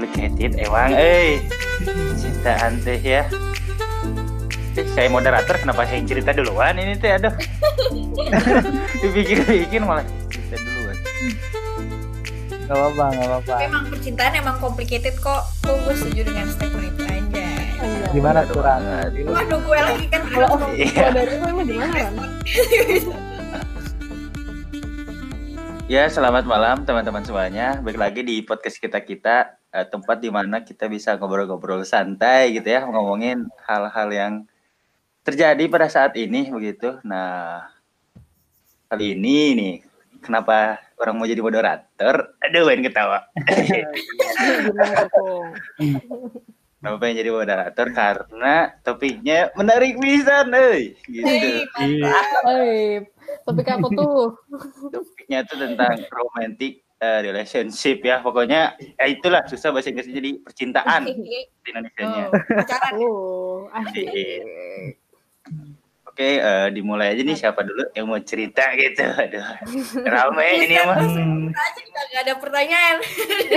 complicated emang eh cintaan teh ya eh, saya moderator kenapa saya cerita duluan ini teh aduh dipikir-pikir malah cerita duluan Gak apa-apa, gak apa-apa. Memang percintaan emang complicated kok. Kok gue setuju dengan statement itu aja. Gimana tuh, Ran? Waduh gue lagi kan Kalau kalau Iya. dari lu emang gimana? Ya, selamat malam teman-teman semuanya. Balik lagi di podcast kita-kita, eh, tempat di mana kita bisa ngobrol-ngobrol santai gitu ya, ngomongin hal-hal yang terjadi pada saat ini begitu. Nah, kali ini nih, kenapa orang mau jadi moderator? Aduh, pengen ketawa. Tuh? Kenapa pengen jadi moderator? Karena topiknya menarik bisa, nih. Gitu. Topik apa tuh? Topiknya itu tentang romantic eh, relationship ya. Pokoknya ya itulah susah bahasa Inggrisnya jadi percintaan di Indonesia-nya. Oh, pacaran. Oh, asik. Iya. Oke, eh, dimulai aja nih siapa dulu yang mau cerita gitu. Aduh, rame ini mah. Kita nggak ada pertanyaan.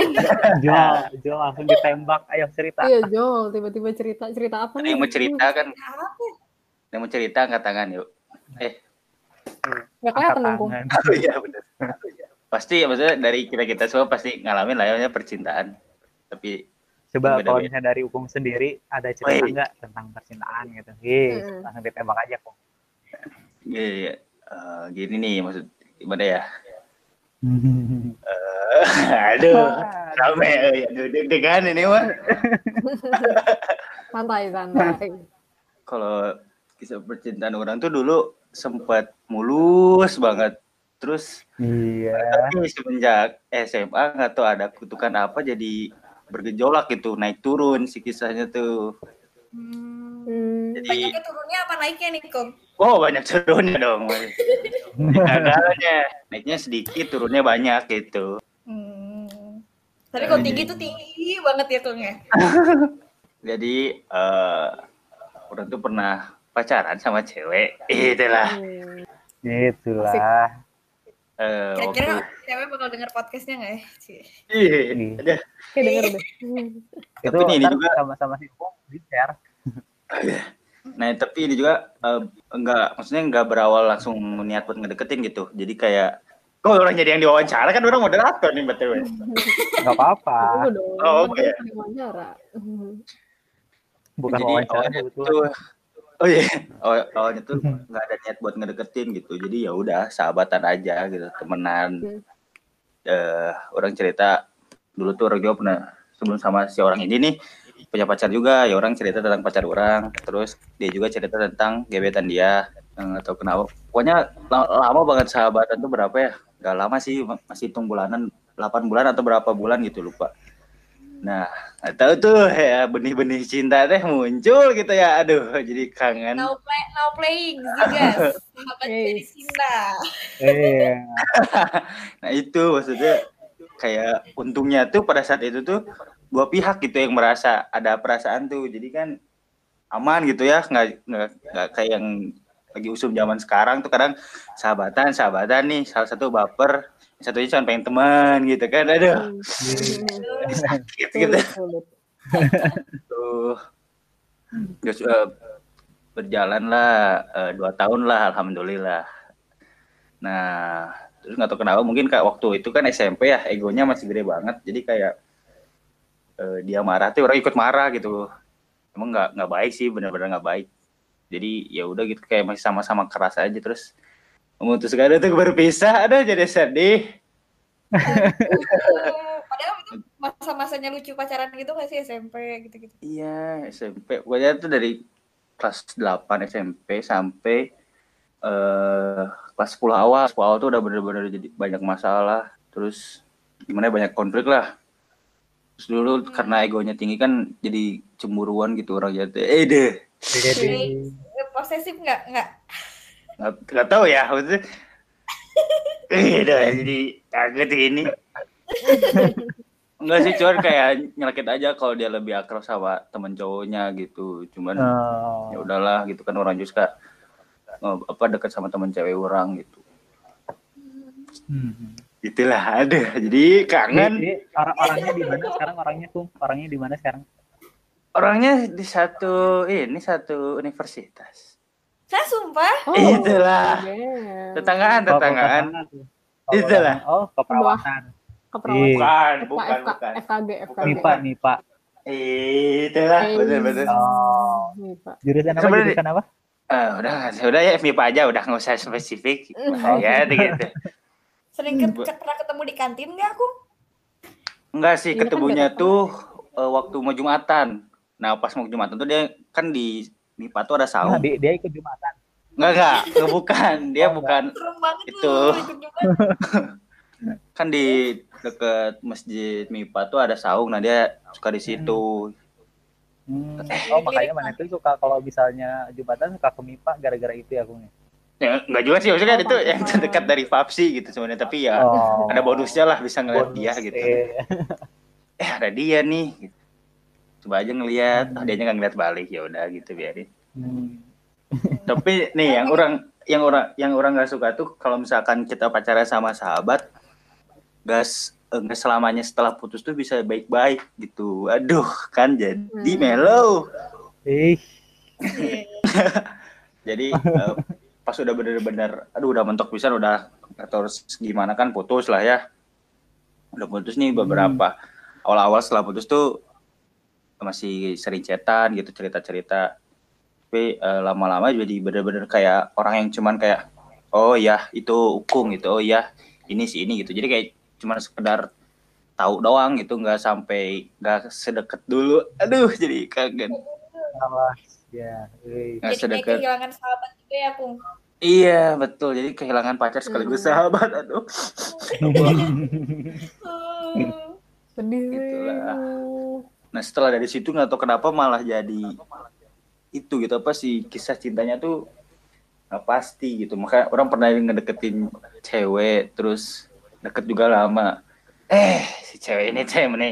Jo, Jo langsung ditembak. Ayo cerita. Iya, Jol, tiba-tiba cerita cerita apa nih? yang mau cerita kan? Yang mau cerita angkat tangan yuk. Eh, Gak kelihatan Angkat dong, Kung. tangan. oh iya benar. Pasti maksudnya dari kita kita semua pasti ngalamin lah ya percintaan. Tapi Coba kalau misalnya dari hukum sendiri ada cerita Woi. nggak tentang percintaan gitu? Ih, Mm-mm. langsung ditembak aja kok. iya, iya. Eh, gini nih maksud gimana ya? Eh, aduh, rame. eh, Aduh, deg-degan ini mah. Santai, santai. kalau kisah percintaan orang tuh dulu sempat mulus banget. Terus Iya. tapi semenjak SMA nggak tahu ada kutukan apa jadi bergejolak gitu, naik turun si kisahnya tuh. Hmm. Jadi Banyaknya turunnya apa naiknya nih, Kong? oh banyak turunnya dong. Gagalnya naiknya sedikit, turunnya banyak gitu. Hmm. Tapi kalau tinggi tuh tinggi banget ya, Kong ya. Jadi eh orang tuh pernah pacaran sama cewek. Itulah. hmm. Gitulah. Eh, waktu Kira-kira cewek bakal denger podcastnya nggak ya? Ih, ada. Kayak denger deh. Hmm. Itu Tapi ini juga- sama-sama si hukum di share. Nah, tapi ini juga eh, enggak maksudnya enggak berawal langsung niat buat ngedeketin gitu. Jadi kayak kok orang jadi yang diwawancara kan orang moderator nih BTW. Gak apa-apa. Tunggu dong. Oh, kan oke. kita wawancara. Hmm. Bukan jadi wawancara awalnya kebetulan. tuh Oh iya, Awal- awalnya tuh nggak ada niat buat ngedeketin gitu. Jadi ya udah sahabatan aja gitu, temenan. Hmm. Eh, orang cerita dulu tuh orang juga pernah sebelum sama si orang ini nih punya pacar juga. Ya orang cerita tentang pacar orang. Terus dia juga cerita tentang gebetan dia eh, atau kenapa. Pokoknya la- lama banget sahabatan tuh berapa ya? Gak lama sih, masih hitung bulanan, 8 bulan atau berapa bulan gitu lupa. Nah, tahu tuh ya benih-benih cinta teh muncul gitu ya. Aduh, jadi kangen. Now, play, now playing, Zigas. Sahabat dari Sinda. Iya. Nah itu maksudnya kayak untungnya tuh pada saat itu tuh dua pihak gitu yang merasa ada perasaan tuh. Jadi kan aman gitu ya, nggak nggak nggak kayak yang lagi usum zaman sekarang tuh kadang sahabatan sahabatan nih salah satu baper satunya cuma pengen teman gitu kan aduh. Hmm. sakit gitu. Tuh terus eh, berjalan lah eh, dua tahun lah alhamdulillah. Nah terus nggak tahu kenapa mungkin kayak waktu itu kan SMP ya egonya masih gede banget. Jadi kayak eh, dia marah tuh orang ikut marah gitu. Emang nggak nggak baik sih benar-benar nggak baik. Jadi ya udah gitu kayak masih sama-sama keras aja. Terus memutuskan untuk berpisah ada jadi sedih Padahal itu masa-masanya lucu pacaran gitu nggak sih SMP gitu-gitu? Iya, SMP. Pokoknya itu dari kelas 8 SMP sampai eh kelas 10 awal. 10 awal tuh udah bener-bener jadi banyak masalah. Terus gimana ya, banyak konflik lah. Terus dulu karena egonya tinggi kan jadi cemburuan gitu orang jatuh. Eh deh, Eh, Posesif nggak? Nggak. Nggak, nggak tahu ya maksudnya. Eh deh, jadi kaget ini. Enggak sih, cuman kayak nyelekit aja kalau dia lebih akrab sama temen cowoknya gitu. Cuman oh, ya udahlah gitu kan orang juga eh, apa dekat sama teman cewek orang gitu hmm. itulah aduh jadi kangen Jadi, orang orangnya di mana sekarang orangnya kum orangnya di mana sekarang orangnya di satu ini satu universitas Saya sumpah. Oh, itulah yeah. tetanggaan Oh, tetanggaan. Oh, Itulah. oh keperawatan Keperawatan. Iya. bukan bukan FK, bukan FKG, FKG. Nipa Nipa itulah Eh, betul betul oh Nipa. jurusan apa Sebenarnya- jurusan apa Eh, udah udah ya FMIPA aja udah nggak usah spesifik Oh. ya gitu Sering ke- ke- pernah ketemu di kantin nggak aku? enggak sih Iya kan ketemunya tuh eh, waktu mau jumatan nah pas mau jumatan tuh dia kan di MIPA tuh ada nah, saung dia, dia ikut jumatan. Enggak enggak. Enggak, bukan. Dia Oh, bukan Itu. kan di deket masjid MIPA tuh ada saung. Nah dia suka di situ. Hmm. Oh makanya mana tuh suka kalau misalnya jumatan suka ke MIPA gara-gara itu ya Kung. ya? Enggak juga sih. Maksudnya Oh, itu yang terdekat dari Fapsi gitu sebenarnya. Tapi ya Oh. ada bonusnya lah bisa ngeliat Bonus, dia gitu. Eh. eh ada dia nih gitu. Coba aja ngeliat. Ah, dia nggak ngeliat balik. Ya udah gitu biarin. Hmm. tapi nih yang orang yang orang yang orang nggak suka tuh kalau misalkan kita pacaran sama sahabat gas enggak selamanya setelah putus tuh bisa baik-baik gitu. Aduh kan jadi Hmm. mellow. Ih, jadi eh, pas udah bener-bener aduh udah mentok pisan udah harus gimana kan putus lah ya. Udah putus nih beberapa. Awal-awal setelah putus tuh masih sering chatan gitu cerita-cerita tapi eh, lama-lama jadi bener-bener kayak orang yang cuman kayak oh ya itu ukung gitu oh ya ini sih ini gitu jadi kayak cuman sekedar tahu doang gitu nggak sampai nggak sedekat dulu aduh jadi kangen. Ya, eh. nggak Jadi kayak sedekat kehilangan sahabat juga ya, Pung. Iya betul, jadi kehilangan pacar sekaligus Hmm. sahabat, aduh. Sedih. Nah setelah dari situ nggak tahu kenapa malah jadi itu gitu apa sih kisah cintanya tuh nggak pasti gitu. Makanya orang pernah ngedeketin cewek terus deket juga lama. Eh si cewek ini cewek ini,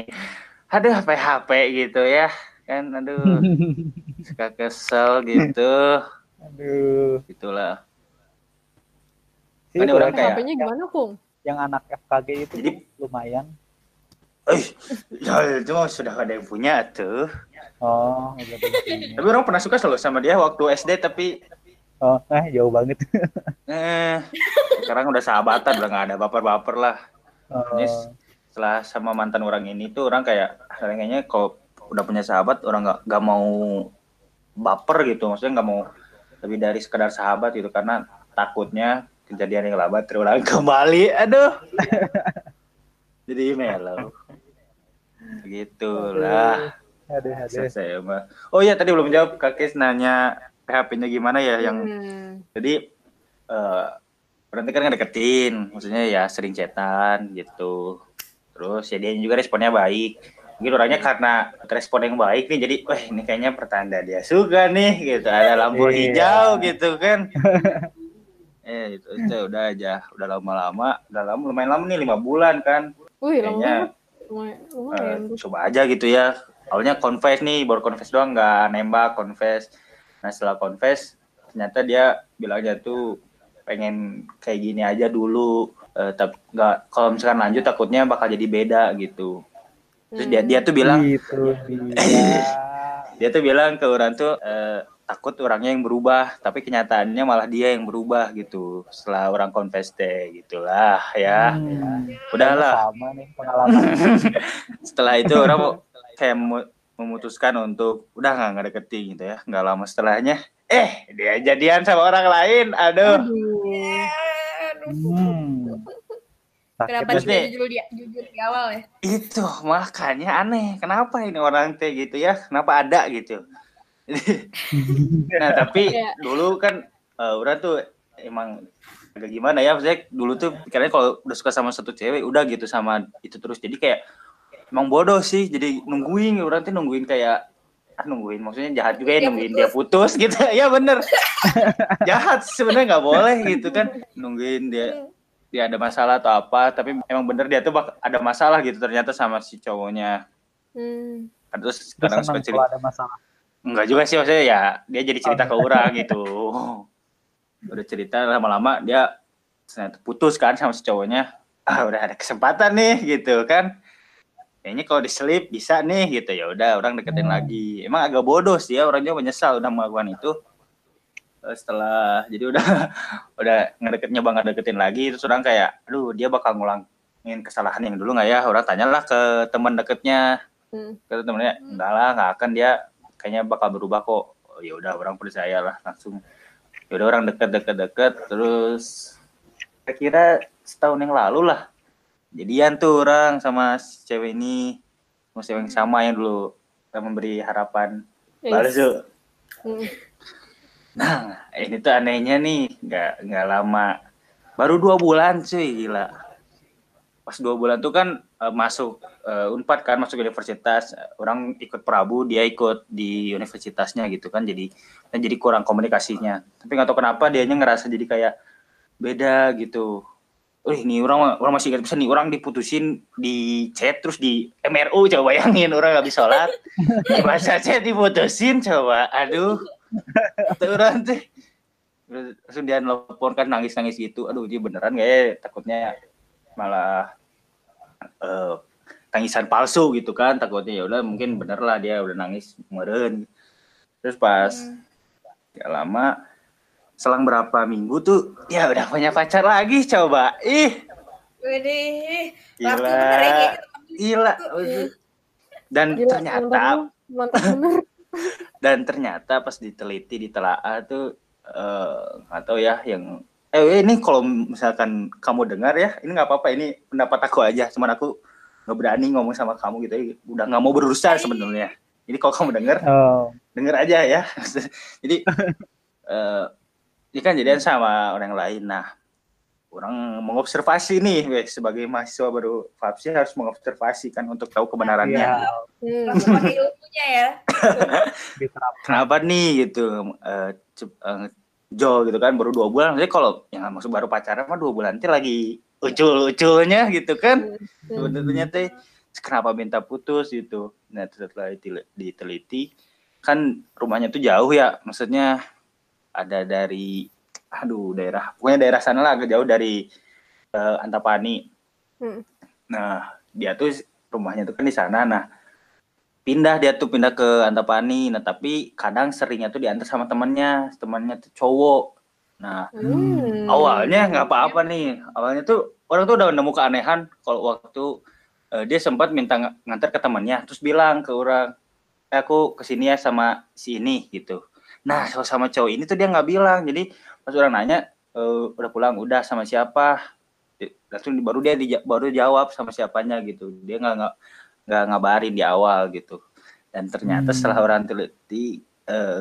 aduh PHP gitu ya kan, aduh suka kesel gitu, Aduh. gitulah. Sih, Ini orang kayak- HP-nya gimana, Kung? yang anak FKG itu Jadi- lumayan. Eh, ya itu sudah ada yang punya tuh. Oh, udah. Tapi orang pernah suka selalu sama dia waktu SD tapi oh, eh jauh banget. eh sekarang udah sahabatan udah nggak ada baper-baper lah. Oh, Ini setelah sama mantan orang ini tuh orang kayak kayaknya kalau udah punya sahabat orang nggak nggak mau baper gitu maksudnya nggak mau lebih dari sekedar sahabat gitu karena takutnya kejadian yang lama terulang kembali aduh jadi melo gitulah aduh. selesai mah oh iya tadi belum jawab kakek nanya PHP-nya gimana ya yang Hmm. jadi eh berarti kan ngedeketin maksudnya ya sering chatan gitu. Terus ya dia juga responnya baik. Mungkin orangnya karena respon yang baik nih jadi wah ini kayaknya pertanda dia suka nih gitu. Ada lampu Iya. hijau gitu kan eh itu, itu udah aja udah lama-lama udah lama lumayan lama nih lima bulan kan Wih, lama kayaknya. Lumayan. lumayan. eh, coba aja gitu ya awalnya confess nih baru confess doang nggak nembak confess nah setelah confess ternyata dia bilangnya tuh pengen kayak gini aja dulu eh, tapi nggak kalau misalkan lanjut takutnya bakal jadi beda gitu terus dia Hmm. dia tuh bilang itu dia. dia tuh bilang ke orang tuh eh, takut orangnya yang berubah tapi kenyataannya malah dia yang berubah gitu setelah orang confess teh gitulah ya Hmm, udahlah sama nih pengalaman. setelah itu orang mau kayak memu- memutuskan untuk udah nggak ngedeketin gitu ya nggak lama setelahnya eh dia jadian sama orang lain aduh Aduh. Aduh. Hmm. Kenapa Terus nih- jujur di, jujur di awal ya? itu makanya aneh kenapa ini orang teh gitu ya kenapa ada gitu nah tapi Iya. dulu kan eh, orang tuh emang agak gimana ya maksudnya dulu tuh pikirannya kalau udah suka sama satu cewek udah gitu sama itu terus. Jadi kayak emang bodoh sih jadi nungguin. Orang tuh nungguin kayak ah nungguin. Maksudnya jahat juga ya Dia nungguin dia putus. gitu. Ya bener. Jahat sebenarnya nggak boleh gitu kan. Nungguin dia dia ada masalah atau apa tapi emang bener dia tuh ada masalah gitu ternyata sama si cowoknya. Hmm. Kan terus senang suka cerita. ada masalah. Enggak juga sih maksudnya ya dia jadi cerita ke orang gitu. Udah cerita lama-lama dia putus kan sama si cowoknya. Ah udah ada kesempatan nih gitu kan. Kayaknya kalau diselip bisa nih gitu. Ya udah orang deketin Hmm. lagi. Emang agak bodoh sih ya orangnya menyesal udah melakukan itu. Setelah jadi udah udah ngedeketnya banget deketin lagi terus orang kayak aduh dia bakal ngulangin kesalahan yang dulu nggak ya? Orang tanyalah ke teman deketnya. Hmm. ke temennya enggak lah nggak akan dia kayaknya bakal berubah kok oh, ya udah orang percaya lah langsung ya udah orang deket deket deket terus kira setahun yang lalu lah jadian tuh orang sama si cewek ini sama cewek yang sama yang dulu yang memberi harapan balas yuk. Hmm. Nah, ini tuh anehnya nih, nggak nggak lama, baru dua bulan cuy, gila. Pas dua bulan tuh kan eh, masuk eh, unpad kan, masuk universitas, orang ikut Prabu, dia ikut di universitasnya gitu kan, jadi dan jadi kurang komunikasinya. Tapi nggak tahu kenapa dianya ngerasa jadi kayak beda gitu. Wih, ini orang orang masih ingat bisa nih orang diputusin di chat terus di MRU coba bayangin orang habis sholat bahasa chat diputusin coba aduh Tuh orang teh langsung dia nelfon kan nangis nangis gitu aduh dia beneran gak ya takutnya malah eh, tangisan palsu gitu kan takutnya ya udah mungkin bener lah dia udah nangis meren. Terus pas gak lama selang berapa minggu tuh ya udah punya pacar lagi coba. Ih. Widih, gila. ya, kayak gila dan Gila, ternyata mantap, mantap bener. dan ternyata pas diteliti ditelaah tuh eh, nggak tahu ya yang eh ini kalau misalkan kamu dengar ya ini nggak apa-apa ini pendapat aku aja. Cuman aku nggak berani ngomong sama kamu gitu udah nggak mau berurusan sebenarnya. Jadi kalau kamu dengar Oh, denger aja ya. Jadi eh ini kan jadian sama orang lain. Nah orang mengobservasi nih weh, sebagai mahasiswa baru FAPSI harus mengobservasi kan untuk tahu kebenarannya. Iya, Hmm. pakai ilmunya ya. kenapa nih gitu? Eh, Jo gitu kan baru dua bulan. Maksudnya kalau yang maksud baru pacaran mah dua bulan nanti lagi ucul-uculnya gitu kan. Hmm. sebenarnya teh kenapa minta putus gitu. Nah setelah diteliti kan rumahnya tuh jauh ya. Maksudnya ada dari aduh daerah pokoknya daerah sana lah agak jauh dari eh, Antapani. Hmm. nah dia tuh rumahnya tuh kan di sana. Nah pindah dia tuh pindah ke Antapani. Nah tapi kadang seringnya tuh diantar sama temannya. Temannya tuh cowok. Nah Hmm. awalnya nggak apa-apa nih. Awalnya tuh orang tuh udah nemu keanehan kalau waktu eh, dia sempat minta ng- nganter ke temannya. Terus bilang ke orang "Eh, aku ke sini ya sama si ini gitu. Nah kalau sama cowok ini tuh dia nggak bilang. Jadi pas orang nanya "Eh, udah pulang udah sama siapa? Di- langsung di- baru dia dija- baru jawab sama siapanya gitu. Dia nggak nggak nggak ngabarin di awal gitu. Dan ternyata Hmm. setelah orang teliti eh,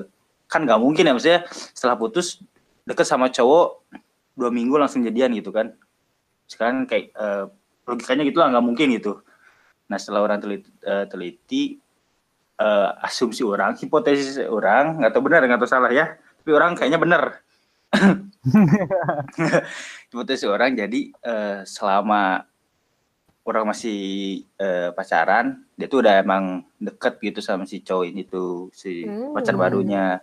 kan nggak mungkin ya maksudnya setelah putus deket sama cowok dua minggu langsung jadian gitu kan. Sekarang kayak eh, logikanya gitu lah nggak mungkin gitu. Nah setelah orang teliti, eh, teliti eh, asumsi orang hipotesis orang nggak tahu benar nggak tahu salah ya tapi orang kayaknya benar. Hipotesis orang jadi eh, selama orang masih eh, pacaran dia tuh udah emang deket gitu sama si cowok ini tuh si Hmm. pacar barunya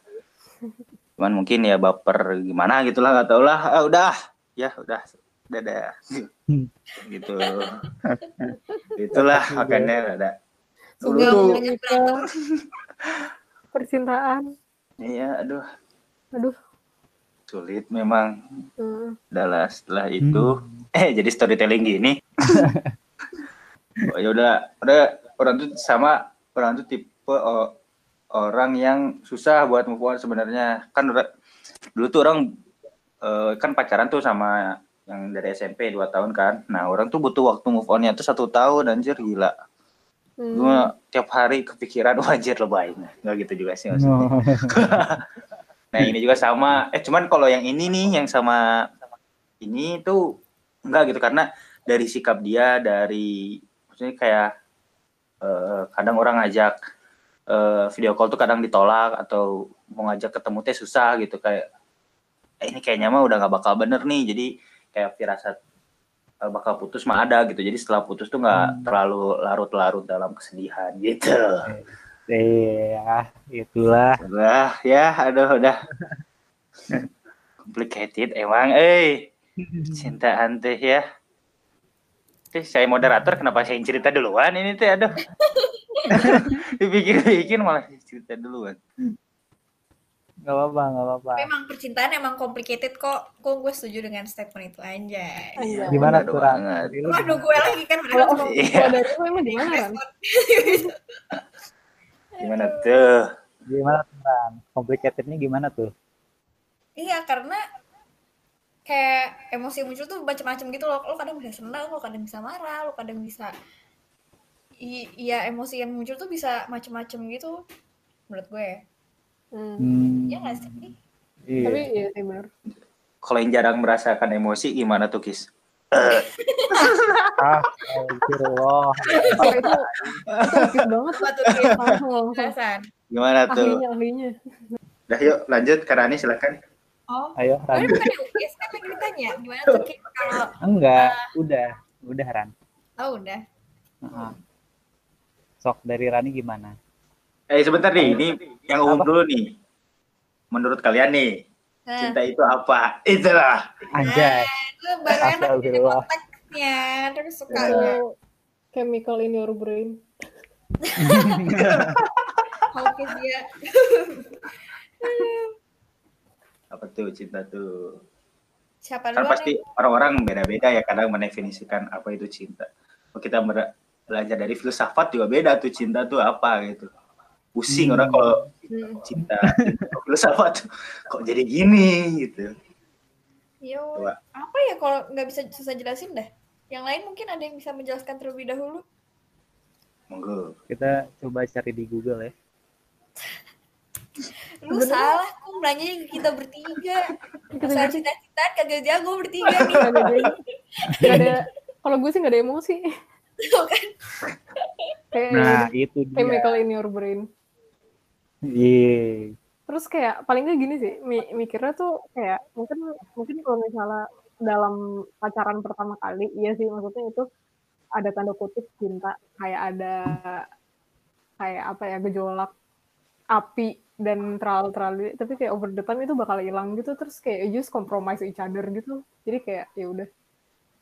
cuman mungkin ya baper gimana gitulah nggak tau lah ah, udah ya udah dadah Hmm. gitu itulah makanya ada. Percintaan. iya aduh Aduh. sulit memang Hmm. adalah setelah itu eh jadi storytelling gini oh, ya udah. Udah orang tuh sama orang tuh tipe o- orang yang susah buat move on sebenarnya. Kan dulu tuh orang eh, kan pacaran tuh sama yang dari SMP 2 tahun kan. Nah orang tuh butuh waktu move onnya tuh satu tahun anjir gila. Hmm. Gua tiap hari kepikiran wah anjir lebay. Nggak gitu juga sih maksudnya. Oh. Nah ini juga sama. Eh cuman kalau yang ini nih yang sama ini tuh enggak gitu. Karena dari sikap dia dari maksudnya kayak eh, kadang orang ngajak eh, video call tuh kadang ditolak atau mau ngajak ketemu teh susah gitu kayak eh, ini kayaknya mah udah nggak bakal bener nih jadi kayak firasat eh, bakal putus mah ada gitu jadi setelah putus tuh nggak terlalu larut-larut dalam kesedihan gitu Iya, itulah. Udah, ya, aduh, udah. Complicated emang, eh. Cintaan teh ya. Teh, saya moderator kenapa saya yang cerita duluan ini teh aduh. Dipikir-pikir malah cerita duluan. Nggak apa-apa, nggak apa-apa. Memang percintaan emang complicated kok. Kok gue setuju dengan statement itu anjay. Anjay. Gimana Bener tuh, Ran? Waduh gue lagi kan Kalau padahal cuma Iya. dari emang gimana kan? Gimana tuh? Gimana tuh, Ran? Complicatednya gimana tuh? Iya karena kayak emosi yang muncul tuh macam-macam gitu loh. Lo kadang bisa senang, lo kadang bisa marah, lo kadang bisa iya emosi yang muncul tuh bisa macam-macam gitu menurut gue. Hmm. Hmm, Iya nggak sih? iya. Tapi iya sih benar. Kalau yang jarang merasakan emosi gimana tuh, Kis? ah, itu banget. Tuh? Langsung. Gimana tuh? Ahlinya ahlinya. Udah yuk lanjut ke Rani silakan. Oh, Ayo, Ran. bukan UGS kan lagi ditanya gimana tuh Kim kalau Enggak, udah. Udah, Ran. oh udah Heeh. Sok dari Rani gimana? Eh sebentar nih, ini yang umum dulu nih. Menurut kalian nih, nah cinta itu apa? Itulah. Anjay. itu baru enak konteksnya terus suka Itu chemical in your brain. how dia Apa tuh cinta tuh? siapa Kan pasti orang-orang beda-beda ya kadang mendefinisikan apa itu cinta. Kalau kita belajar dari filsafat juga beda tuh cinta tuh apa gitu. Pusing Hmm. orang kalau Hmm. cinta, filsafat tuh kok jadi gini gitu. Yo, Coba. apa ya kalau nggak bisa susah jelasin dah yang lain mungkin ada yang bisa menjelaskan terlebih dahulu Monggo. Kita coba cari di Google ya. lu Sebenarnya- salah kok nanya ke kita bertiga soal cita-cita kagak jago bertiga nih Gak ada jadi. Gak ada. Kalau gue sih gak ada emosi. Kan Kayak Nah, itu dia. chemical in your brain. Iya. Terus kayak paling nggak gini sih, mi- mikirnya tuh kayak mungkin mungkin kalau misalnya dalam pacaran pertama kali, iya sih maksudnya itu ada tanda kutip cinta, kayak ada kayak apa ya gejolak api dan terlalu terlalu tapi kayak over the time itu bakal hilang gitu terus kayak you just compromise each other gitu. Jadi kayak ya udah.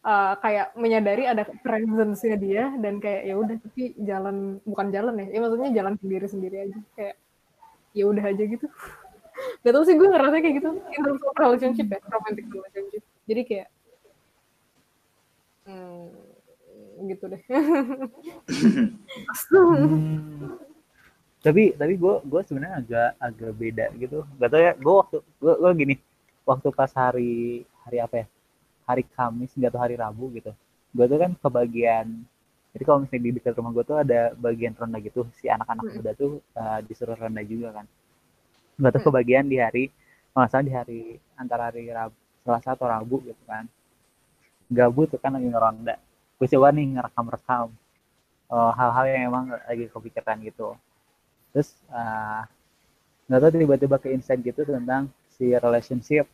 Uh, kayak menyadari ada presence-nya dia dan kayak ya udah tapi jalan bukan jalan ya, ya maksudnya jalan sendiri sendiri aja. Kayak ya udah aja gitu. Gak tau sih gue ngerasa kayak gitu. In terms of relationship ya romantic relationship. Jadi kayak hmm, gitu deh. Hmm. Tapi tapi gue gue sebenarnya agak agak beda gitu. Gak tau ya gue waktu gue gue gini. Waktu pas hari hari apa ya? Hari Kamis nggak tahu hari Rabu gitu. Gue tuh kan kebagian jadi kalau misalnya di dekat rumah gue tuh ada bagian rendah gitu. Si anak-anak muda tuh uh, disuruh rendah juga kan. Gue tuh kebagian di hari salah di hari antara hari Rabu Selasa atau Rabu gitu kan. Gabut tuh kan lagi ngeronda. Gue coba nih ngerekam-rekam uh, hal-hal yang emang lagi kepikiran gitu terus uh, nggak tahu tiba-tiba ke insight gitu tentang si relationship.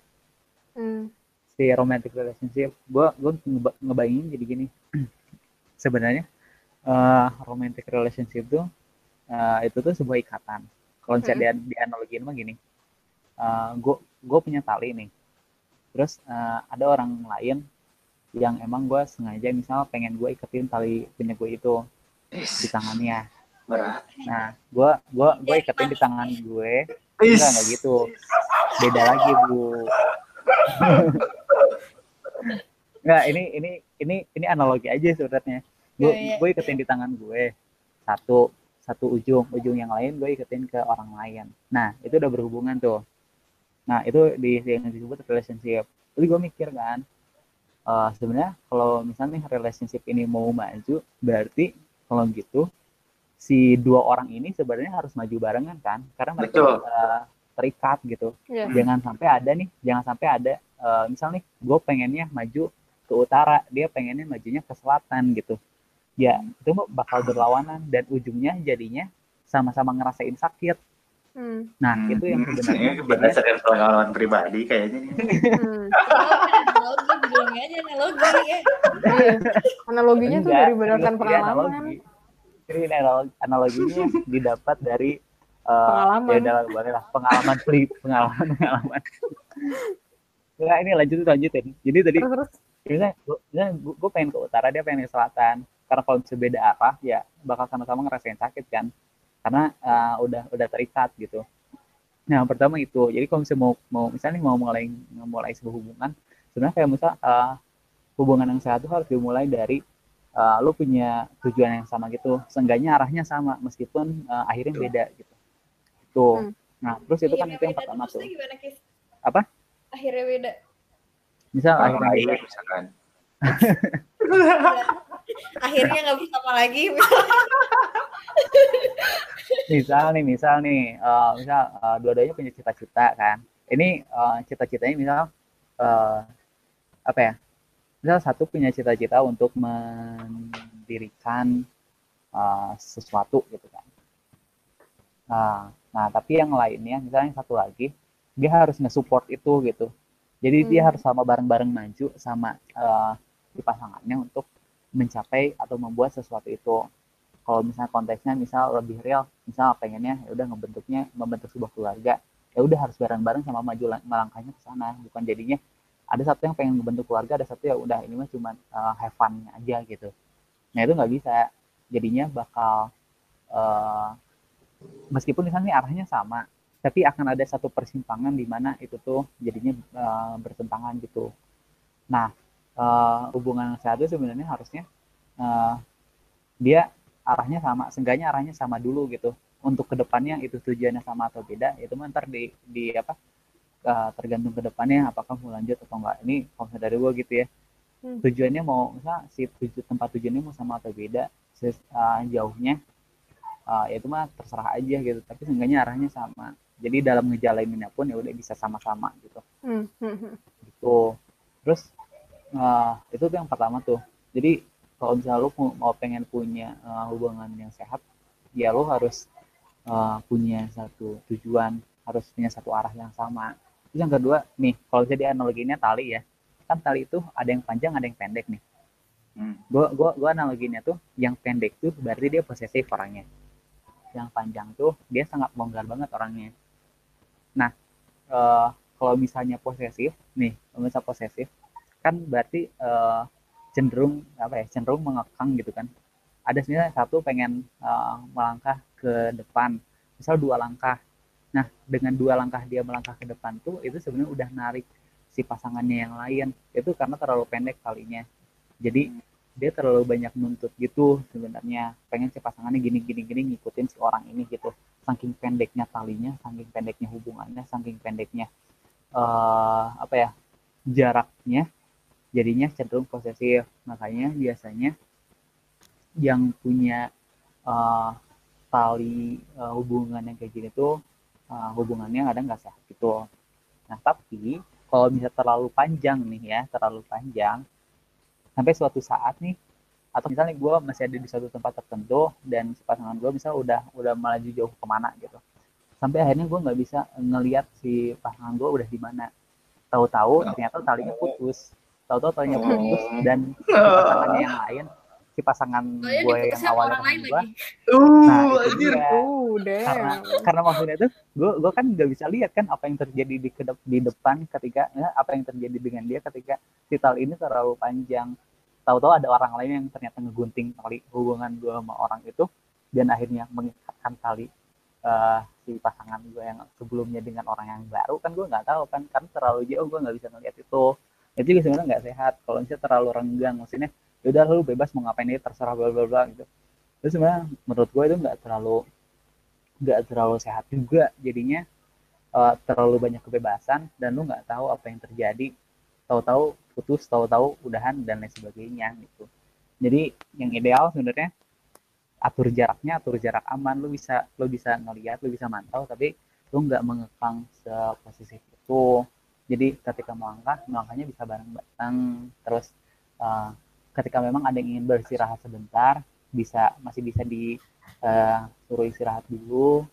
Hmm. si romantic relationship. Gue gue ngeba- ngebayangin jadi gini. Sebenarnya uh, romantic relationship tuh uh, itu tuh sebuah ikatan. Kalau misalnya di, di analogiin mah gini. Gue gue punya tali nih. Terus uh, ada orang lain yang emang gue sengaja misal pengen gue iketin tali punya gue itu di tangannya Berat. nah gue gue gue iketin di tangan gue. Enggak enggak gitu. Beda lagi bu. Enggak ini ini ini ini analogi aja sebenarnya. Gue Iya, iya. gue iketin di tangan gue. Satu satu ujung ujung yang lain gue iketin ke orang lain. Nah itu udah berhubungan tuh. Nah itu di yang disebut relationship. Jadi gue mikir kan eh, sebenarnya kalau misalnya nih relationship ini mau maju berarti kalau gitu si dua orang ini sebenarnya harus maju barengan kan karena mereka Betul. eh, terikat gitu ya jangan sampai ada nih jangan sampai ada eh, misal nih gue pengennya maju ke utara dia pengennya majunya ke selatan gitu ya itu mah bakal berlawanan dan ujungnya jadinya sama-sama ngerasain sakit hmm. nah itu yang Hmm, sebenarnya berdasarkan pengalaman pribadi kayaknya nih. Hmm. analogi bilangnya aja analogi ya Iya. analoginya tuh dari berdasarkan ini pengalaman analogi. Ini analogi, analoginya didapat dari eh, Pengalaman. ya boleh lah pengalaman pri pengalaman pengalaman Enggak, ini lanjutin lanjutin jadi tadi terus Misalnya, gue, gue pengen ke utara, dia pengen ke selatan. Karena kalau misalnya beda arah, ya bakal sama-sama ngerasain sakit kan. Karena uh, udah udah terikat gitu. Nah, pertama itu. Jadi kalau misalnya mau mau misalnya mau mulai mulai sebuah hubungan, sebenarnya kayak misal uh, hubungan yang sehat itu harus dimulai dari uh, lu punya tujuan yang sama gitu. Seenggaknya arahnya sama meskipun uh, akhirnya beda gitu. Tuh. Hmm. Nah, terus itu kan itu yang pertama tuh. Gimana, Apa? Akhirnya beda. Misal oh, akhirnya beda. Misalkan. akhirnya nggak bersama lagi. misal nih, misal nih, uh, misal uh, dua-duanya punya cita-cita kan. Ini uh, cita-citanya misal uh, apa ya? Misal satu punya cita-cita untuk mendirikan uh, sesuatu gitu kan. Nah, nah, tapi yang lainnya, misalnya satu lagi, dia harus nge-support itu gitu. Jadi hmm. dia harus sama bareng-bareng maju sama uh, si pasangannya untuk mencapai atau membuat sesuatu itu. Kalau misalnya konteksnya misal lebih real, misal pengennya ya udah ngebentuknya membentuk sebuah keluarga, ya udah harus bareng-bareng sama maju melangkahnya ke sana, bukan jadinya ada satu yang pengen membentuk keluarga ada satu ya udah ini mah cuma uh, have fun aja gitu. Nah itu nggak bisa. Jadinya bakal uh, meskipun misalnya arahnya sama tapi akan ada satu persimpangan di mana itu tuh jadinya uh, bertentangan gitu. Nah uh, hubungan sehat itu sebenarnya harusnya uh, dia arahnya sama seenggaknya arahnya sama dulu gitu. Untuk ke depannya itu tujuannya sama atau beda itu mah ntar di, di apa uh, tergantung ke depannya apakah mau lanjut atau enggak. Ini kalau dari gue gitu ya. Hmm. tujuannya mau misal si tuju, tempat tujuannya mau sama atau beda ses, uh, jauhnya uh, ya itu mah terserah aja gitu. Tapi seenggaknya arahnya sama. Jadi dalam ngejalaninnya pun ya udah bisa sama-sama gitu. Hmm. hmm, hmm. gitu. Terus uh, itu tuh yang pertama tuh. Jadi kalau misalnya lu mau pengen punya uh, hubungan yang sehat ya lu harus uh, punya satu tujuan harus punya satu arah yang sama Terus yang kedua, nih, kalau jadi analoginya tali ya, kan tali itu ada yang panjang, ada yang pendek nih. Hmm. Gua, gua, gua analoginya tuh, yang pendek tuh berarti dia posesif orangnya. Yang panjang tuh dia sangat longgar banget orangnya. Nah, uh, kalau misalnya posesif, nih, kalau misalnya posesif, kan berarti uh, cenderung apa ya, cenderung mengekang gitu kan. Ada sebenarnya satu pengen uh, melangkah ke depan, misal dua langkah, Nah, dengan dua langkah dia melangkah ke depan tuh itu sebenarnya udah narik si pasangannya yang lain. Itu karena terlalu pendek kalinya. Jadi dia terlalu banyak nuntut gitu sebenarnya. Pengen si pasangannya gini gini gini ngikutin si orang ini gitu. Saking pendeknya talinya, saking pendeknya hubungannya, saking pendeknya uh, apa ya? jaraknya jadinya cenderung posesif. Makanya biasanya yang punya uh, tali uh, hubungan yang kayak gini tuh uh, hubungannya kadang nggak sehat gitu. Nah tapi kalau bisa terlalu panjang nih ya, terlalu panjang sampai suatu saat nih atau misalnya gue masih ada di suatu tempat tertentu dan si pasangan gue misalnya udah udah melaju jauh ke mana gitu. Sampai akhirnya gue nggak bisa ngelihat si pasangan gue udah di mana. Tahu-tahu ternyata talinya putus. Tahu-tahu talinya putus dan si pasangannya yang lain si pasangan oh, gue yang awalnya teman gue uh, nah itu dia. Uh, karena karena maksudnya itu gue gue kan nggak bisa lihat kan apa yang terjadi di kedep, di depan ketika ya, apa yang terjadi dengan dia ketika si tali ini terlalu panjang. Tahu-tahu ada orang lain yang ternyata ngegunting tali hubungan gue sama orang itu dan akhirnya mengikatkan tali uh, si pasangan gue yang sebelumnya dengan orang yang baru kan gue nggak tahu kan karena terlalu jauh gue nggak bisa ngeliat itu. Itu juga sebenarnya nggak sehat kalau misalnya terlalu renggang maksudnya ya udah lu bebas mau ngapain ini terserah bla bla bla gitu. Terus sebenarnya menurut gue itu nggak terlalu nggak terlalu sehat juga jadinya uh, terlalu banyak kebebasan dan lu nggak tahu apa yang terjadi. Tahu-tahu putus tahu-tahu udahan dan lain sebagainya gitu. Jadi yang ideal sebenarnya atur jaraknya atur jarak aman. Lu bisa lu bisa ngelihat lu bisa mantau tapi lu nggak mengekang seposisi itu. Jadi ketika melangkah melangkahnya bisa bareng-bareng. Terus uh, ketika memang ada yang ingin beristirahat sebentar bisa masih bisa di uh, istirahat dulu.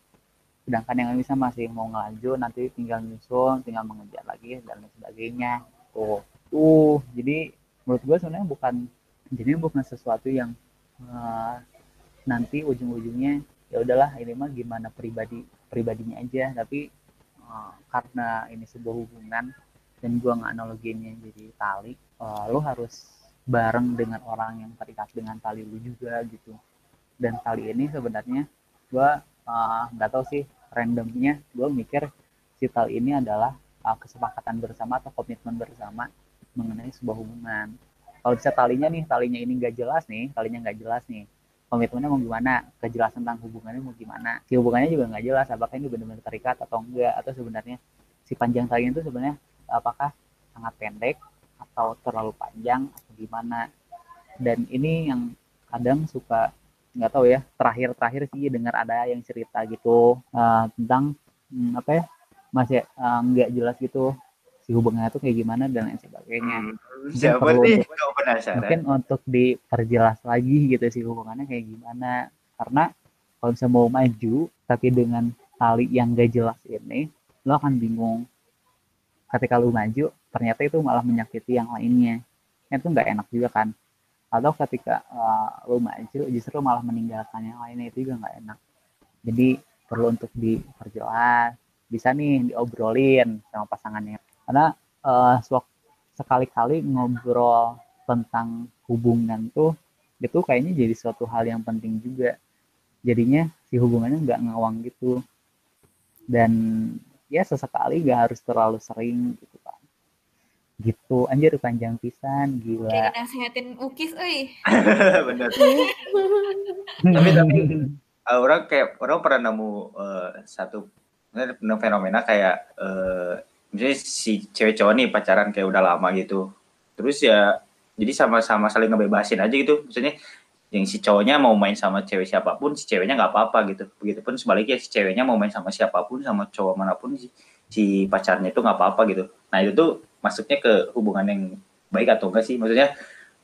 Sedangkan yang bisa masih mau ngelanjut nanti tinggal nyusun tinggal mengejar lagi dan lain sebagainya. Tuh. Tuh jadi menurut gue sebenarnya bukan jadi bukan sesuatu yang uh, nanti ujung-ujungnya ya udahlah ini mah gimana pribadi pribadinya aja. Tapi uh, karena ini sebuah hubungan dan gue nggak analoginya jadi tali uh, lo harus bareng dengan orang yang terikat dengan tali lu juga gitu. Dan kali ini sebenarnya gue uh, nggak tahu sih randomnya gue mikir si tali ini adalah uh, kesepakatan bersama atau komitmen bersama mengenai sebuah hubungan. Kalau bisa talinya nih talinya ini nggak jelas nih talinya nggak jelas nih komitmennya mau gimana kejelasan tentang hubungannya mau gimana si hubungannya juga nggak jelas apakah ini benar-benar terikat atau enggak atau sebenarnya si panjang tali itu sebenarnya apakah sangat pendek atau terlalu panjang atau gimana. Dan ini yang kadang suka nggak tahu ya terakhir-terakhir sih dengar ada yang cerita gitu uh, tentang hmm, apa ya masih uh, nggak jelas gitu si hubungannya itu kayak gimana dan lain sebagainya. Hmm, siapa nih untuk, penasaran. mungkin untuk diperjelas lagi gitu si hubungannya kayak gimana. Karena kalau misalnya mau maju tapi dengan tali yang gak jelas ini lo akan bingung. Ketika lu maju ternyata itu malah menyakiti yang lainnya. Itu nggak enak juga kan. Atau ketika uh, lu maju justru malah meninggalkan yang lainnya itu juga nggak enak. Jadi perlu untuk diperjelas. Bisa nih diobrolin sama pasangannya. Karena uh, sekali-kali ngobrol tentang hubungan tuh itu kayaknya jadi suatu hal yang penting juga. Jadinya si hubungannya nggak ngawang gitu. Dan ya sesekali gak harus terlalu sering gitu kan gitu. Anjir panjang pisan gila. Kayak nasehatin ukis euy. Bener. Tapi tapi uh, orang kayak orang pernah nemu uh, satu fenomena kayak uh, misalnya si cewek cowok nih pacaran kayak udah lama gitu. Terus ya jadi sama-sama saling ngebebasin aja gitu. Maksudnya yang si cowoknya mau main sama cewek siapa pun si ceweknya nggak apa-apa gitu. Begitupun sebaliknya si ceweknya mau main sama siapa pun sama cowok mana pun si, si pacarnya itu nggak apa-apa gitu. Nah itu tuh masuknya ke hubungan yang baik atau enggak sih? Maksudnya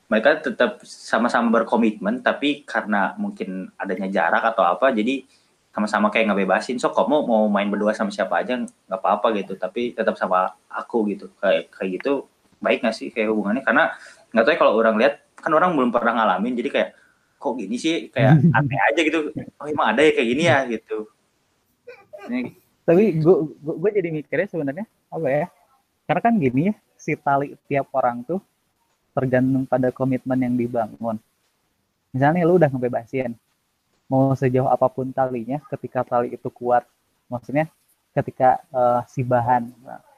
mereka tetap sama-sama berkomitmen tapi karena mungkin adanya jarak atau apa jadi sama-sama kayak ngebebasin so kamu mau main berdua sama siapa aja? Nggak apa-apa gitu. Tapi tetap sama aku gitu. Kayak kayak gitu baik nggak sih kayak hubungannya? Karena nggak tahu ya kalau orang lihat kan orang belum pernah ngalamin jadi kayak kok gini sih? Kayak aneh aja gitu. Oh emang ada ya kayak gini ya? Gitu. Ini. tapi gue gue jadi mikirnya sebenarnya apa ya karena kan gini ya si tali tiap orang tuh tergantung pada komitmen yang dibangun misalnya lu udah ngebebasin mau sejauh apa pun talinya ketika tali itu kuat maksudnya ketika uh, si bahan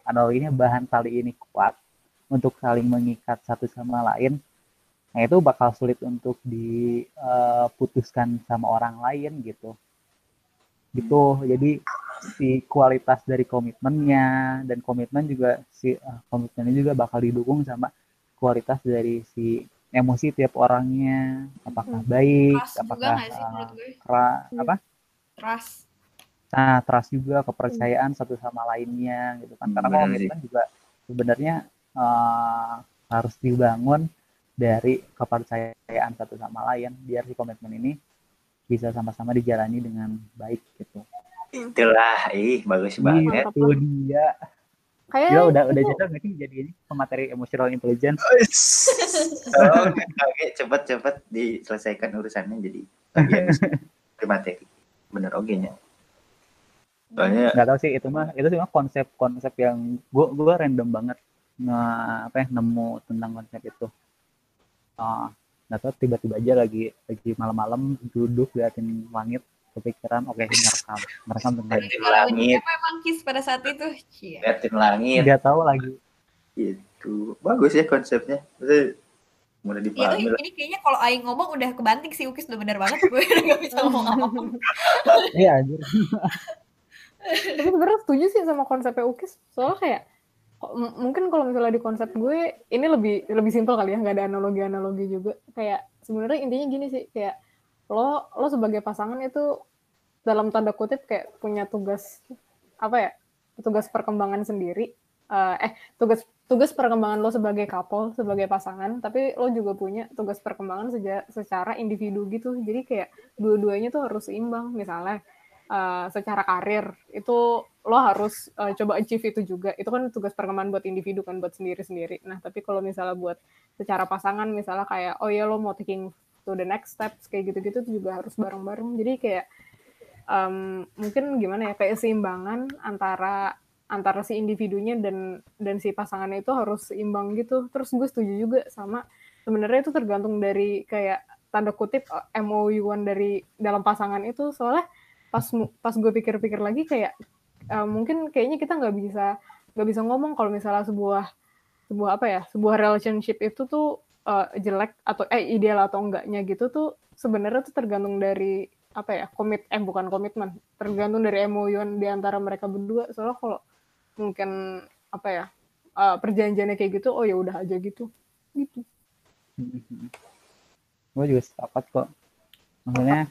analoginya bahan tali ini kuat untuk saling mengikat satu sama lain Nah itu bakal sulit untuk diputuskan uh, sama orang lain gitu. Gitu. Jadi si kualitas dari komitmennya dan komitmen juga si uh, komitmennya juga bakal didukung sama kualitas dari si emosi tiap orangnya. Apakah hmm. baik trust apakah sih, uh, apa? Trust. Nah trust juga kepercayaan hmm. satu sama lainnya gitu kan. Karena komitmen juga sebenarnya uh, harus dibangun dari kepercayaan satu sama lain. Biar si komitmen ini bisa sama-sama dijalani dengan baik gitu. Itulah, ih bagus banget. Itu dia. Kayak ya udah udah jadi nggak sih jadi ini pemateri emotional intelligence. oh, oke, cepet cepet diselesaikan urusannya jadi materi. Bener oke nya. Soalnya nggak tahu sih itu mah itu sih mah konsep-konsep yang gua gua random banget nge apa ya nemu tentang konsep itu uh, nggak tahu tiba-tiba aja lagi lagi malam-malam duduk liatin langit kepikiran oke okay, ngerekam. Ngerekam tentang langit. Memang kis pada saat itu? Liatin langit. Nggak tahu lagi. Itu bagus ya konsepnya. Maksudnya, mudah dipahami ya, ini kayaknya kalau Aing ngomong udah kebanting sih Ukis udah bener banget. Gue udah gak bisa ngomong apa iya anjir. Tapi sebenarnya setuju sih sama konsepnya Ukis. Soalnya kayak mungkin kalau misalnya di konsep gue ini lebih lebih simpel kali ya nggak ada analogi analogi juga. Kayak sebenarnya intinya gini sih kayak lo lo sebagai pasangan itu dalam tanda kutip kayak punya tugas apa ya tugas perkembangan sendiri. Uh, eh tugas tugas perkembangan lo sebagai couple sebagai pasangan tapi lo juga punya tugas perkembangan seja, secara individu gitu. Jadi kayak dua-duanya tuh harus seimbang. Misalnya uh, secara karir itu lo harus uh, coba achieve itu juga. Itu kan tugas perkembangan buat individu kan buat sendiri sendiri nah tapi kalau misalnya buat secara pasangan misalnya kayak oh ya lo mau taking to the next steps kayak gitu-gitu itu juga harus bareng-bareng. Jadi kayak um, mungkin gimana ya kayak keseimbangan antara antara si individunya dan dan si pasangannya itu harus seimbang gitu. Terus gue setuju juga sama sebenarnya itu tergantung dari kayak tanda kutip eh, MOU-an dari dalam pasangan itu. Soalnya pas pas gue pikir-pikir lagi kayak uh, mungkin kayaknya kita nggak bisa nggak bisa ngomong kalau misalnya sebuah sebuah apa ya sebuah relationship itu tuh uh, jelek atau eh ideal atau enggaknya gitu tuh sebenarnya tuh tergantung dari apa ya komit eh bukan komitmen tergantung dari MOU di antara mereka berdua. Soalnya kalau mungkin apa ya uh, perjanjiannya kayak gitu oh ya udah aja gitu. Gitu. Gue juga sepakat kok. Maksudnya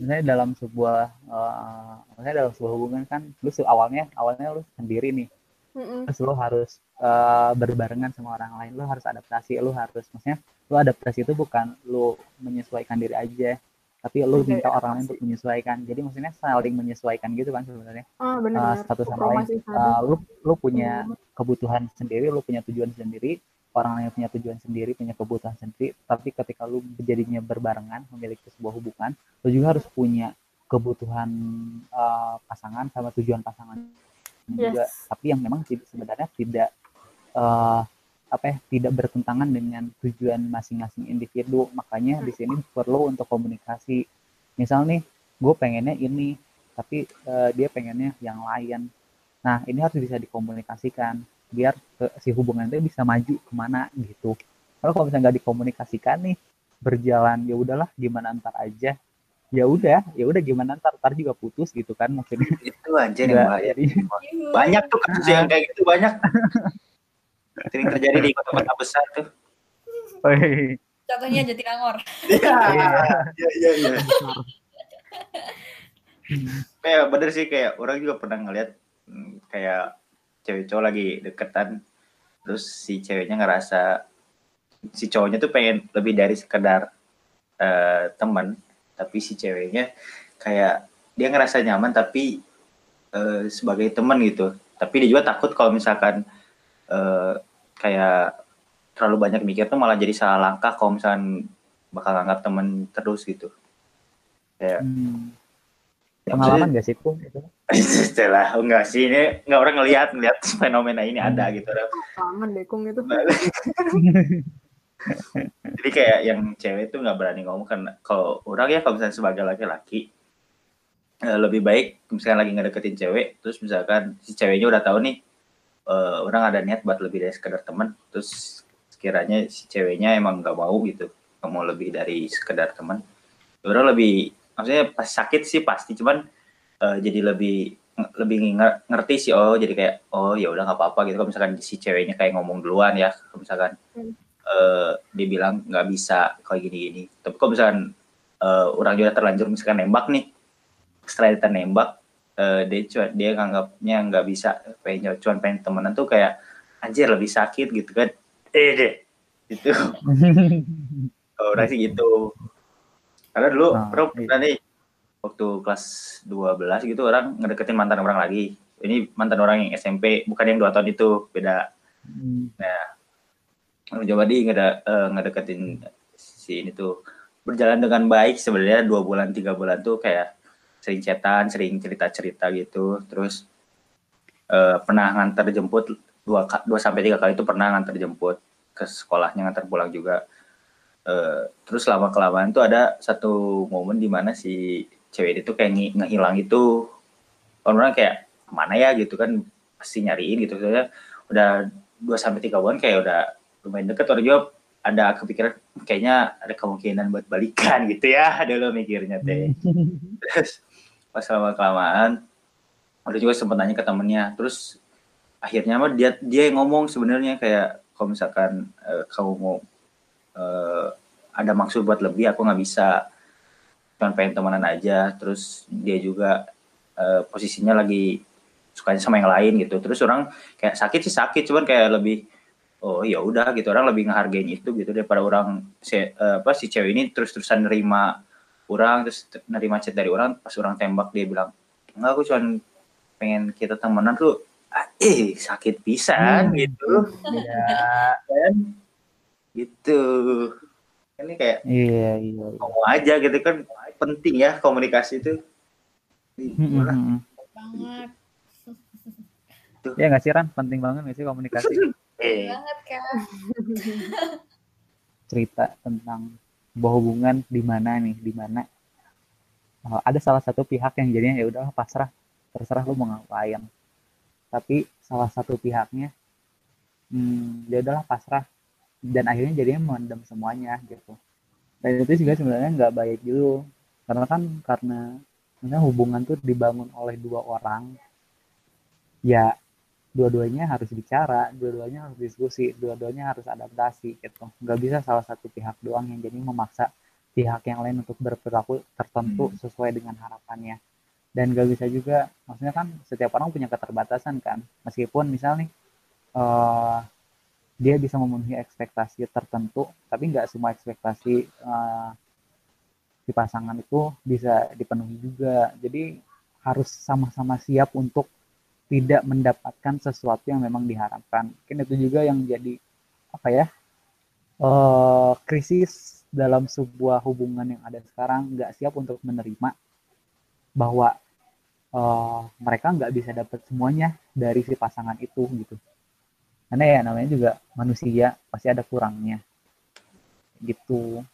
misalnya dalam sebuah uh, misalnya dalam sebuah hubungan kan lu awalnya awalnya lu sendiri nih. Mm terus lu harus uh, berbarengan sama orang lain lu harus adaptasi lu harus maksudnya lu adaptasi itu bukan lu menyesuaikan diri aja tapi lu minta orang lain untuk menyesuaikan. Jadi maksudnya saling menyesuaikan gitu kan sebenarnya. Oh, uh, satu sama lain. Uh, lu lu punya kebutuhan sendiri lu punya tujuan sendiri orang lain punya tujuan sendiri punya kebutuhan sendiri tapi ketika lu jadinya berbarengan memiliki sebuah hubungan lu juga harus punya kebutuhan uh, pasangan sama tujuan pasangan yes. juga tapi yang memang sebenarnya tidak uh, apa ya tidak bertentangan dengan tujuan masing-masing individu. Makanya di sini perlu untuk komunikasi. Misal nih gue pengennya ini tapi uh, dia pengennya yang lain. Nah ini harus bisa dikomunikasikan biar ke, si hubungan itu bisa maju ke mana gitu. Kalau kalau misalnya nggak dikomunikasikan nih berjalan ya udahlah gimana ntar aja. Ya udah ya udah gimana ntar ntar juga putus gitu kan maksudnya. Itu aja yang bahaya banyak tuh kasus yang kayak gitu banyak. Sering terjadi di kota-kota besar tuh. Oh, Contohnya Jatinangor. Iya, iya, iya, iya. Kayak bener sih kayak orang juga pernah ngeliat hmm, kayak cewek cowok lagi deketan terus si ceweknya ngerasa si cowoknya tuh pengen lebih dari sekedar uh, teman tapi si ceweknya kayak dia ngerasa nyaman tapi uh, sebagai teman gitu tapi dia juga takut kalau misalkan uh, kayak terlalu banyak mikir tuh malah jadi salah langkah kalau misalnya bakal anggap temen terus gitu kayak hmm. Pengalaman gak sih pun itu? Setelah oh, enggak sih ini enggak orang ngelihat ngelihat fenomena ini ada hmm. gitu pengalaman deh kung itu. Jadi kayak yang cewek itu nggak berani ngomong karena kalau orang ya kalau misalnya sebagai laki-laki eh, lebih baik misalnya lagi ngedeketin cewek terus misalkan si ceweknya udah tahu nih uh, orang ada niat buat lebih dari sekedar teman terus sekiranya si ceweknya emang nggak mau gitu nggak mau lebih dari sekedar teman orang lebih maksudnya pas sakit sih pasti cuman uh, jadi lebih lebih ngerti sih oh jadi kayak oh ya udah nggak apa-apa gitu. Kalau misalkan si ceweknya kayak ngomong duluan ya kalau misalkan hmm. uh, dia bilang nggak bisa kayak gini-gini. Tapi kalau misalkan uh, orang juga terlanjur misalkan nembak nih setelah kita nembak uh, dia cuma dia nganggapnya nggak bisa pengen cuma pengen temenan tuh kayak anjir lebih sakit gitu kan. Eh deh gitu. Kalau udah sih gitu karena dulu nah, bro iya. pernah nih waktu kelas 12 gitu orang ngedeketin mantan orang lagi ini mantan orang yang SMP bukan yang dua tahun itu beda hmm. nah coba di ngede, uh, ngedeketin si ini tuh berjalan dengan baik sebenarnya dua bulan tiga bulan tuh kayak sering chatan, sering cerita-cerita gitu. Terus uh, pernah ngantar jemput dua dua sampai tiga kali itu pernah ngantar jemput ke sekolahnya ngantar pulang juga. Uh, terus lama kelamaan tuh ada satu momen di mana si cewek itu kayak ng ngilang itu. Orang kayak mana ya? gitu kan pasti nyariin gitu. Soalnya udah dua sampai tiga bulan kayak udah lumayan deket. Orang juga ada kepikiran kayaknya ada kemungkinan buat balikan gitu ya ada lo mikirnya teh. Terus pas lama kelamaan udah juga sempat nanya ke temennya. Terus akhirnya mah dia dia yang ngomong sebenarnya kayak kalau misalkan uh, kamu mau uh, ada maksud buat lebih aku nggak bisa. Cuma pengen temenan aja. Terus dia juga uh, posisinya lagi sukanya sama yang lain gitu. Terus orang kayak sakit sih sakit cuman kayak lebih oh ya udah gitu. Orang lebih ngehargain itu gitu daripada orang si, uh, apa si cewek ini terus terusan nerima orang terus nerima chat dari orang pas orang tembak dia bilang enggak aku cuma pengen kita temenan tuh eh sakit pisan hmm. gitu. Ya kan gitu ini kayak iya, iya, iya. ngomong aja gitu kan penting ya komunikasi itu hmm. banget Ya nggak sih Ran? Penting banget nggak sih komunikasi? Eh, banget kan cerita tentang sebuah hubungan di mana nih, di mana uh, ada salah satu pihak yang jadinya ya udah pasrah, terserah lu mau ngapain. Tapi salah satu pihaknya hmm, dia udahlah pasrah dan akhirnya jadinya memendam semuanya gitu. Dan itu juga sebenarnya nggak baik gitu. Karena kan karena karena hubungan tuh dibangun oleh dua orang ya dua-duanya harus bicara, dua-duanya harus diskusi, dua-duanya harus adaptasi gitu. Nggak bisa salah satu pihak doang yang jadi memaksa pihak yang lain untuk berperilaku tertentu sesuai dengan harapannya. Dan nggak bisa juga, maksudnya kan setiap orang punya keterbatasan kan. Meskipun misal nih eh, dia bisa memenuhi ekspektasi tertentu, tapi nggak semua ekspektasi eh, si pasangan itu bisa dipenuhi juga. Jadi harus sama-sama siap untuk tidak mendapatkan sesuatu yang memang diharapkan. Mungkin itu juga yang jadi apa ya eh, krisis dalam sebuah hubungan yang ada sekarang nggak siap untuk menerima bahwa eh, mereka nggak bisa dapat semuanya dari si pasangan itu gitu. Karena ya namanya juga manusia pasti ada kurangnya gitu.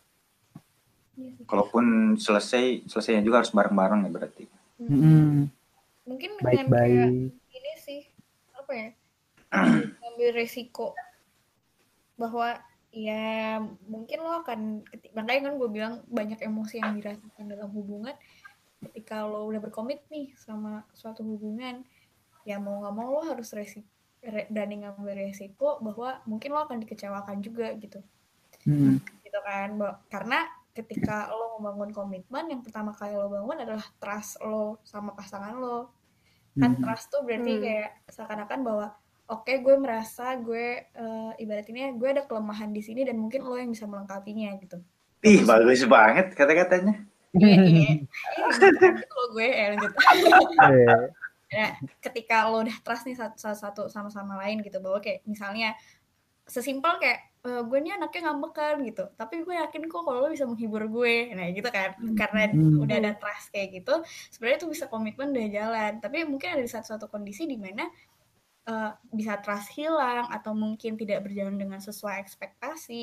Iya kalaupun selesai, selesainya juga harus bareng-bareng ya berarti. Mm-mm. mungkin dengan kayak Baik-baik. ini sih apa ya ngambil resiko bahwa ya mungkin lo akan makanya kan gue bilang banyak emosi yang dirasakan dalam hubungan ketika lo udah berkomit nih sama suatu hubungan ya mau nggak mau lo harus resi re- berani ngambil resiko bahwa mungkin lo akan dikecewakan juga gitu Mm. gitu kan karena ketika lo membangun komitmen yang pertama kali lo bangun adalah trust lo sama pasangan lo kan Mhm. trust tuh berarti Hmm. kayak seakan-akan bahwa oke gue merasa gue eh, ibaratnya gue ada kelemahan di sini dan mungkin lo yang bisa melengkapinya gitu Ih, bagus banget kata-katanya. Iya, iya. Iya, gitu gue ya lanjut Eh, Nah, ketika lo udah trust nih satu, satu, satu sama-sama lain gitu bahwa kayak misalnya sesimpel kayak "Eh, gue nih anaknya ngambekan gitu. Tapi gue yakin kok kalau lo bisa menghibur gue. Nah gitu kan. Karena Hmm. udah ada trust kayak gitu sebenarnya itu bisa komitmen udah jalan. Tapi mungkin ada di satu-satu kondisi di mana eh, bisa trust hilang atau mungkin tidak berjalan dengan sesuai ekspektasi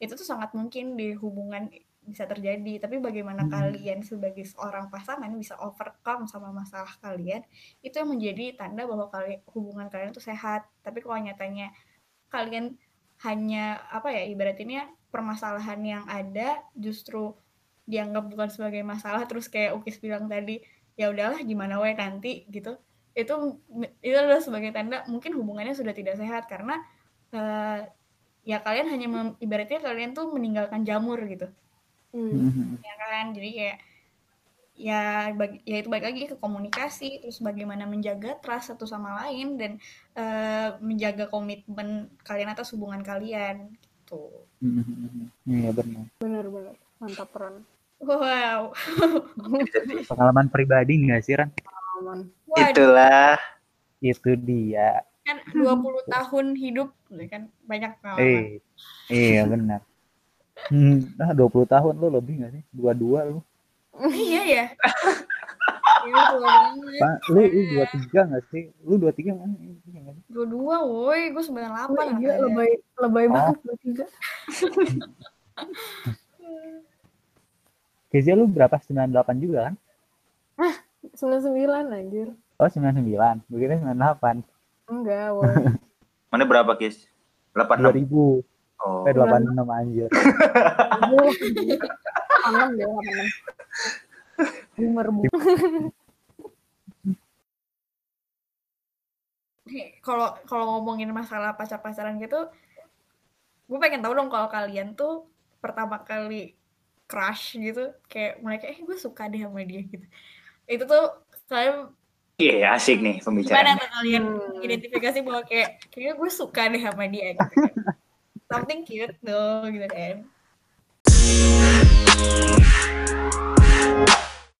itu tuh sangat mungkin di hubungan bisa terjadi. Tapi bagaimana Hmm. kalian sebagai seorang pasangan bisa overcome sama masalah kalian itu yang menjadi tanda bahwa kalian hubungan kalian itu sehat. Tapi kalau nyatanya kalian hanya apa ya ibaratnya permasalahan yang ada justru dianggap bukan sebagai masalah terus kayak Ukis bilang tadi ya udahlah gimana wae nanti gitu. Itu itu adalah sebagai tanda mungkin hubungannya sudah tidak sehat karena eh, ya kalian hanya mem- ibaratnya kalian tuh meninggalkan jamur gitu Hmm. mhm. ya kan jadi kayak ya bagi, ya itu balik lagi ke komunikasi terus bagaimana menjaga trust satu sama lain dan eh, menjaga komitmen kalian atas hubungan kalian gitu Mhm. Iya benar. Bener-bener. Mantap peran. wow Pengalaman pribadi nggak sih Ran? Aman. waduh itulah. Itu dia. kan 20 tahun hidup ya kan banyak pengalaman Eh, iya benar. Hmm, ah 20 tahun lu lebih nggak sih? Dua-dua lu. iya ya Iya. Pak, lu lu dua tiga nggak sih? Lu dua tiga nggak sih? Dua-dua, woi. Gue 98 Oh, iya, lebay, lebay Oh. banget dua tiga. Kezia lu berapa? 98 juga kan? Sembilan sembilan anjir. Oh 99, begitu 98. Enggak, woi. Mana berapa, Kis? 86. 2000, Oh. eh 86 anjir. Enam deh, enam. Boomer bu. Nih, Kalau kalau ngomongin masalah pacar-pacaran gitu, gue pengen tahu dong kalau kalian tuh pertama kali crush gitu, kayak mulai kayak, eh gue suka deh sama dia gitu. Itu tuh kalian Iya, asik nih gimana pembicaraan. tuh kalian Hmm. identifikasi bahwa kayak kayaknya gue suka deh sama dia gitu. Something cute tuh gitu kan.